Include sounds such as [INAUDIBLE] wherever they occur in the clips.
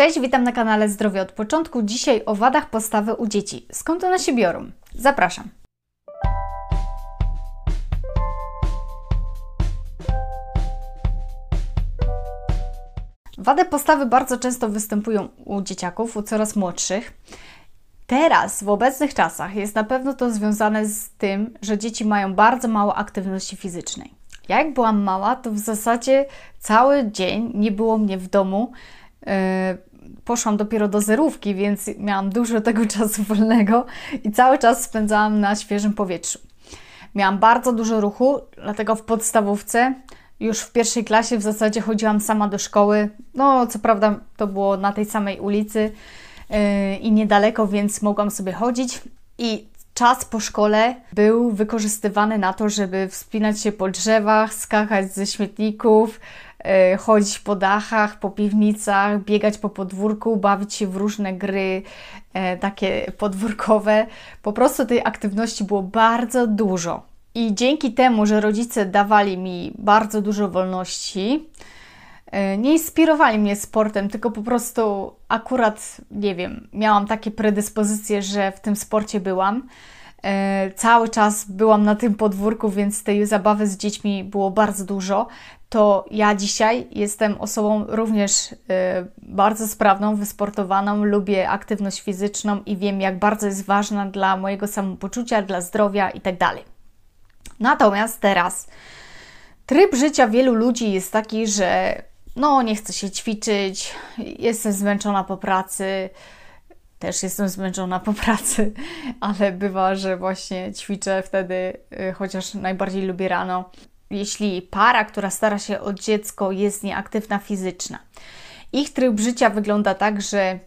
Cześć, witam na kanale Zdrowie od początku. Dzisiaj o wadach postawy u dzieci. Skąd one się biorą? Zapraszam. Wady postawy bardzo często występują u dzieciaków, u coraz młodszych. Teraz, w obecnych czasach, jest na pewno to związane z tym, że dzieci mają bardzo mało aktywności fizycznej. Ja jak byłam mała, to w zasadzie cały dzień nie było mnie w domu. Yy, poszłam dopiero do zerówki, więc miałam dużo tego [LAUGHS] czasu wolnego i cały czas spędzałam na świeżym powietrzu. Miałam bardzo dużo ruchu, dlatego w podstawówce już w pierwszej klasie w zasadzie chodziłam sama do szkoły. No, co prawda to było na tej samej ulicy yy, i niedaleko, więc mogłam sobie chodzić. I czas po szkole był wykorzystywany na to, żeby wspinać się po drzewach, skakać ze śmietników, chodzić po dachach, po piwnicach, biegać po podwórku, bawić się w różne gry yy, takie podwórkowe. Po prostu tej aktywności było bardzo dużo. I dzięki temu, że rodzice dawali mi bardzo dużo wolności, e, nie inspirowali mnie sportem, tylko po prostu akurat, nie wiem, miałam takie predyspozycje, że w tym sporcie byłam. E, cały czas byłam na tym podwórku, więc tej zabawy z dziećmi było bardzo dużo. To ja dzisiaj jestem osobą również e, bardzo sprawną, wysportowaną, lubię aktywność fizyczną i wiem, jak bardzo jest ważna dla mojego samopoczucia, dla zdrowia itd. Tak Natomiast teraz tryb życia wielu ludzi jest taki, że no nie chce się ćwiczyć, jestem zmęczona po pracy, też jestem zmęczona po pracy, [LAUGHS] ale bywa, że właśnie ćwiczę wtedy, y, chociaż najbardziej lubię rano. Jeśli para, która stara się o dziecko, jest nieaktywna fizyczna, ich tryb życia wygląda tak, że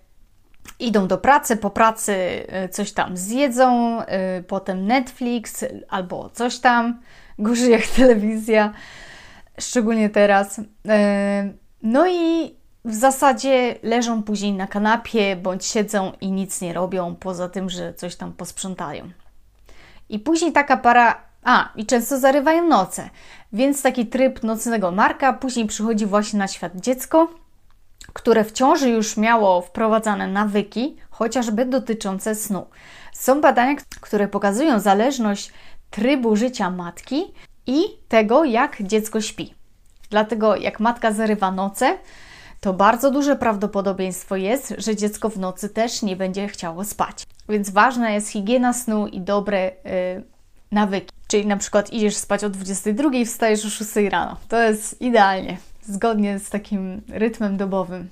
idą do pracy, po pracy y, coś tam zjedzą, y, potem Netflix albo coś tam, [LAUGHS] gorzej jak telewizja, szczególnie teraz. No i w zasadzie leżą później na kanapie bądź siedzą i nic nie robią, poza tym, że coś tam posprzątają. I później taka para, a i często zarywają noce, więc taki tryb nocnego marka, później przychodzi właśnie na świat dziecko które w ciąży już miało wprowadzane nawyki, chociażby dotyczące snu. Są badania, które pokazują zależność trybu życia matki i tego, jak dziecko śpi. Dlatego, jak matka zarywa noce, to bardzo duże prawdopodobieństwo jest, że dziecko w nocy też nie będzie chciało spać. Więc ważna jest higiena snu i dobre yy, nawyki. Czyli na przykład idziesz spać o 22, wstajesz o 6 rano. To jest idealnie zgodnie z takim rytmem dobowym.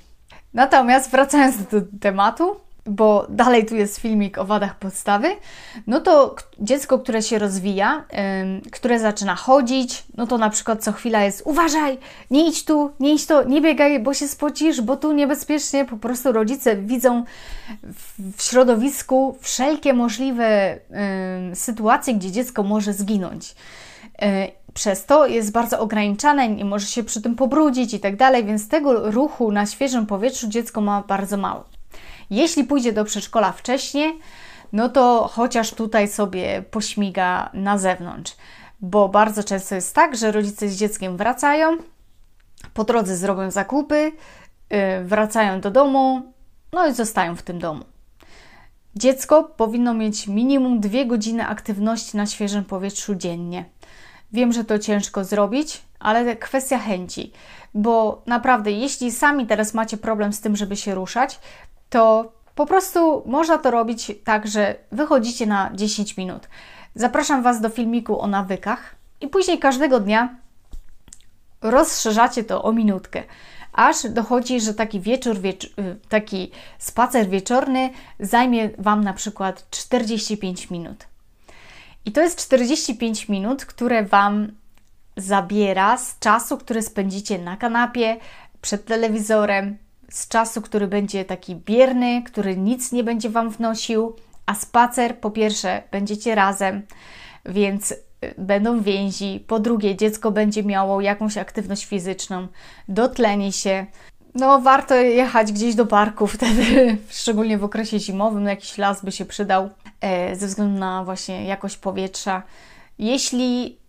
Natomiast wracając do tematu, bo dalej tu jest filmik o wadach podstawy, no to dziecko, które się rozwija, które zaczyna chodzić, no to na przykład co chwila jest uważaj, nie idź tu, nie idź to, nie biegaj, bo się spocisz, bo tu niebezpiecznie. Po prostu rodzice widzą w, środowisku wszelkie możliwe sytuacje, gdzie dziecko może zginąć. Yy, przez to jest bardzo ograniczane, nie może się przy tym pobrudzić i tak dalej, więc tego ruchu na świeżym powietrzu dziecko ma bardzo mało. Jeśli pójdzie do przedszkola wcześniej, no to chociaż tutaj sobie pośmiga na zewnątrz, bo bardzo często jest tak, że rodzice z dzieckiem wracają, po drodze zrobią zakupy, yy, wracają do domu, no i zostają w tym domu. Dziecko powinno mieć minimum dwie godziny aktywności na świeżym powietrzu dziennie. Wiem, że to ciężko zrobić, ale kwestia chęci, bo naprawdę, jeśli sami teraz macie problem z tym, żeby się ruszać, to po prostu można to robić tak, że wychodzicie na 10 minut. Zapraszam Was do filmiku o nawykach i później każdego dnia rozszerzacie to o minutkę. Aż dochodzi, że taki wieczór, wiecz taki spacer wieczorny zajmie Wam na przykład 45 minut. I to jest 45 minut, które Wam zabiera z czasu, który spędzicie na kanapie, przed telewizorem, z czasu, który będzie taki bierny, który nic nie będzie Wam wnosił, a spacer po pierwsze będziecie razem, więc y, będą więzi, po drugie dziecko będzie miało jakąś aktywność fizyczną, dotleni się. No, warto jechać gdzieś do parku [LAUGHS] wtedy, szczególnie w okresie zimowym, no jakiś las by się przydał. E, ze względu na właśnie jakość powietrza. Jeśli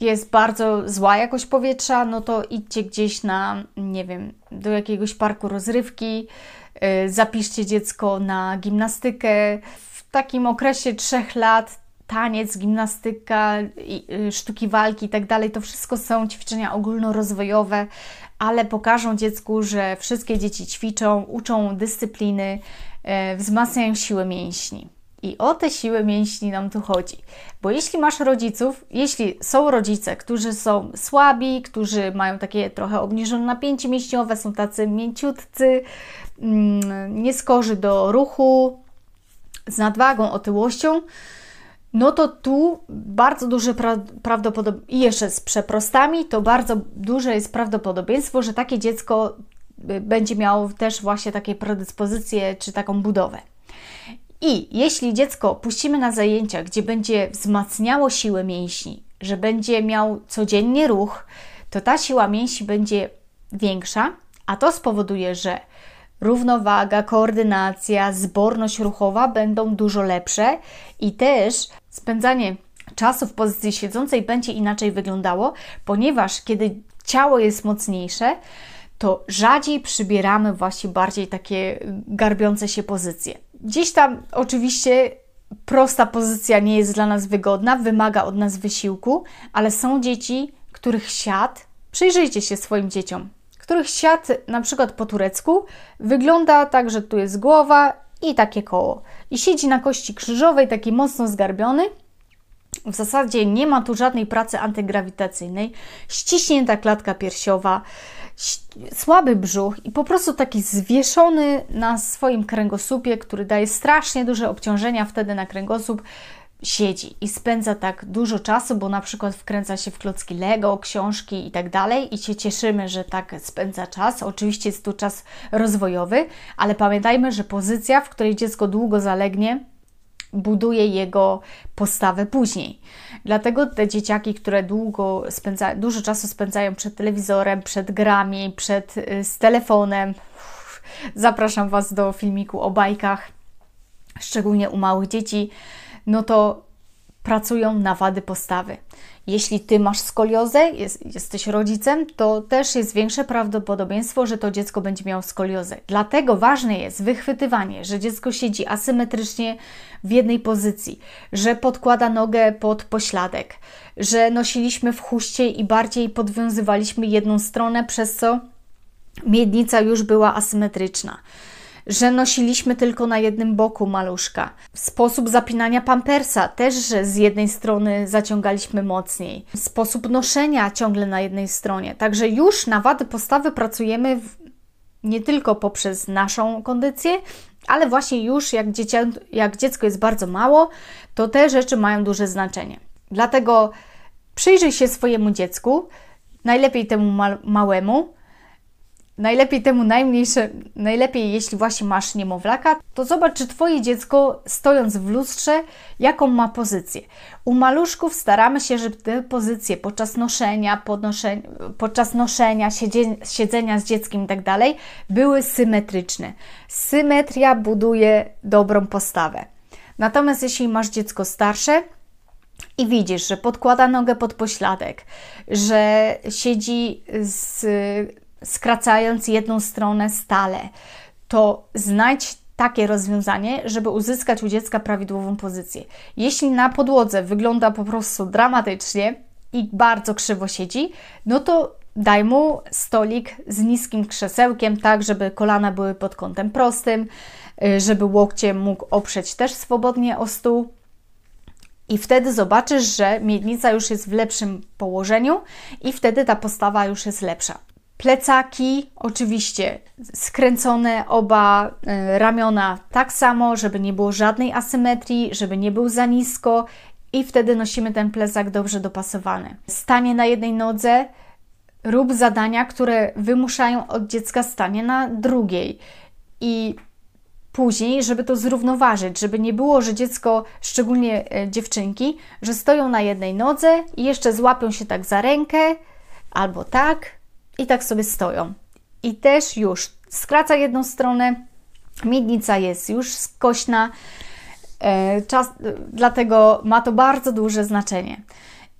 jest bardzo zła jakość powietrza, no to idźcie gdzieś na, nie wiem, do jakiegoś parku rozrywki, yy, zapiszcie dziecko na gimnastykę. W takim okresie trzech lat taniec, gimnastyka, yy, sztuki walki i tak dalej, to wszystko są ćwiczenia ogólnorozwojowe, ale pokażą dziecku, że wszystkie dzieci ćwiczą, uczą dyscypliny, yy, wzmacniają siłę mięśni. I o te siły mięśni nam tu chodzi. Bo jeśli masz rodziców, jeśli są rodzice, którzy są słabi, którzy mają takie trochę obniżone napięcie mięśniowe, są tacy mięciutcy, mm, nieskorzy do ruchu, z nadwagą, otyłością, no to tu bardzo duże pra prawdopodobieństwo, i jeszcze z przeprostami, to bardzo duże jest prawdopodobieństwo, że takie dziecko y, będzie miało też właśnie takie predyspozycje czy taką budowę. I jeśli dziecko puścimy na zajęcia, gdzie będzie wzmacniało siłę mięśni, że będzie miał codziennie ruch, to ta siła mięśni będzie większa, a to spowoduje, że równowaga, koordynacja, zborność ruchowa będą dużo lepsze i też spędzanie czasu w pozycji siedzącej będzie inaczej wyglądało, ponieważ kiedy ciało jest mocniejsze, to rzadziej przybieramy właśnie bardziej takie garbiące się pozycje. Gdzieś tam oczywiście prosta pozycja nie jest dla nas wygodna, wymaga od nas wysiłku, ale są dzieci, których siad, przyjrzyjcie się swoim dzieciom, których siad na przykład po turecku wygląda tak, że tu jest głowa i takie koło. I siedzi na kości krzyżowej, taki mocno zgarbiony. W zasadzie nie ma tu żadnej pracy antygrawitacyjnej, ściśnięta klatka piersiowa, słaby brzuch i po prostu taki zwieszony na swoim kręgosłupie, który daje strasznie duże obciążenia wtedy na kręgosłup, siedzi i spędza tak dużo czasu, bo na przykład wkręca się w klocki Lego, książki i tak dalej i się cieszymy, że tak spędza czas. Oczywiście jest tu czas rozwojowy, ale pamiętajmy, że pozycja, w której dziecko długo zalegnie, buduje jego postawę później. Dlatego te dzieciaki, które długo spędza, dużo czasu spędzają przed telewizorem, przed grami, przed, y, z telefonem, zapraszam Was do filmiku o bajkach, szczególnie u małych dzieci, no to pracują na wady postawy. Jeśli ty masz skoliozę, jest, jesteś rodzicem, to też jest większe prawdopodobieństwo, że to dziecko będzie miało skoliozę. Dlatego ważne jest wychwytywanie, że dziecko siedzi asymetrycznie w jednej pozycji, że podkłada nogę pod pośladek, że nosiliśmy w chuście i bardziej podwiązywaliśmy jedną stronę, przez co miednica już była asymetryczna że nosiliśmy tylko na jednym boku maluszka. Sposób zapinania pampersa też, że z jednej strony zaciągaliśmy mocniej. Sposób noszenia ciągle na jednej stronie. Także już na wady postawy pracujemy nie tylko poprzez naszą kondycję, ale właśnie już jak, jak dziecko jest bardzo mało, to te rzeczy mają duże znaczenie. Dlatego przyjrzyj się swojemu dziecku, najlepiej temu ma małemu, Najlepiej temu najmniejsze, najlepiej jeśli właśnie masz niemowlaka, to zobacz, czy Twoje dziecko stojąc w lustrze, jaką ma pozycję. U maluszków staramy się, żeby te pozycje podczas noszenia, podnoszenia, podczas noszenia, siedzenia z dzieckiem i tak były symetryczne. Symetria buduje dobrą postawę. Natomiast jeśli masz dziecko starsze, i widzisz, że podkłada nogę pod pośladek, że siedzi z skracając jedną stronę stale, to znajdź takie rozwiązanie, żeby uzyskać u dziecka prawidłową pozycję. Jeśli na podłodze wygląda po prostu dramatycznie i bardzo krzywo siedzi, no to daj mu stolik z niskim krzesełkiem, tak żeby kolana były pod kątem prostym, y, żeby łokcie mógł oprzeć też swobodnie o stół. I wtedy zobaczysz, że miednica już jest w lepszym położeniu i wtedy ta postawa już jest lepsza. Plecaki, oczywiście skręcone oba y, ramiona tak samo, żeby nie było żadnej asymetrii, żeby nie był za nisko i wtedy nosimy ten plecak dobrze dopasowany. Stanie na jednej nodze, rób zadania, które wymuszają od dziecka stanie na drugiej. I później, żeby to zrównoważyć, żeby nie było, że dziecko, szczególnie e, dziewczynki, że stoją na jednej nodze i jeszcze złapią się tak za rękę albo tak, i tak sobie stoją. I też już skraca jedną stronę, miednica jest już skośna, e, czas, dlatego ma to bardzo duże znaczenie.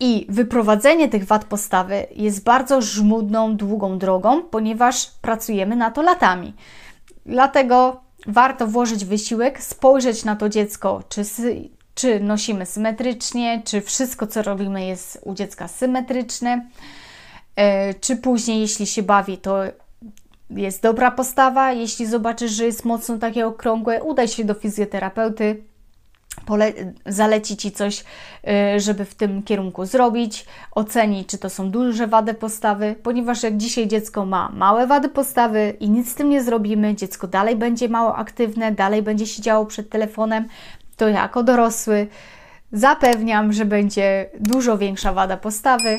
I wyprowadzenie tych wad postawy jest bardzo żmudną, długą drogą, ponieważ pracujemy na to latami. Dlatego warto włożyć wysiłek, spojrzeć na to dziecko, czy, czy nosimy symetrycznie, czy wszystko, co robimy, jest u dziecka symetryczne, czy później, jeśli się bawi, to jest dobra postawa. Jeśli zobaczysz, że jest mocno takie okrągłe, udaj się do fizjoterapeuty, pole- zaleci Ci coś, y, żeby w tym kierunku zrobić, oceni, czy to są duże wady postawy, ponieważ jak dzisiaj dziecko ma małe wady postawy i nic z tym nie zrobimy, dziecko dalej będzie mało aktywne, dalej będzie siedziało przed telefonem, to jako dorosły zapewniam, że będzie dużo większa wada postawy,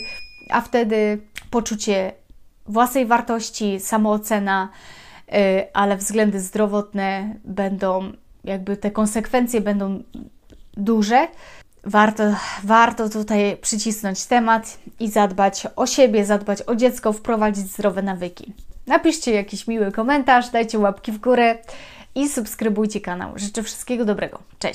a wtedy poczucie własnej wartości, samoocena, y, ale względy zdrowotne będą, jakby te konsekwencje będą duże. Warto, warto tutaj przycisnąć temat i zadbać o siebie, zadbać o dziecko, wprowadzić zdrowe nawyki. Napiszcie jakiś miły komentarz, dajcie łapki w górę i subskrybujcie kanał. Życzę wszystkiego dobrego. Cześć!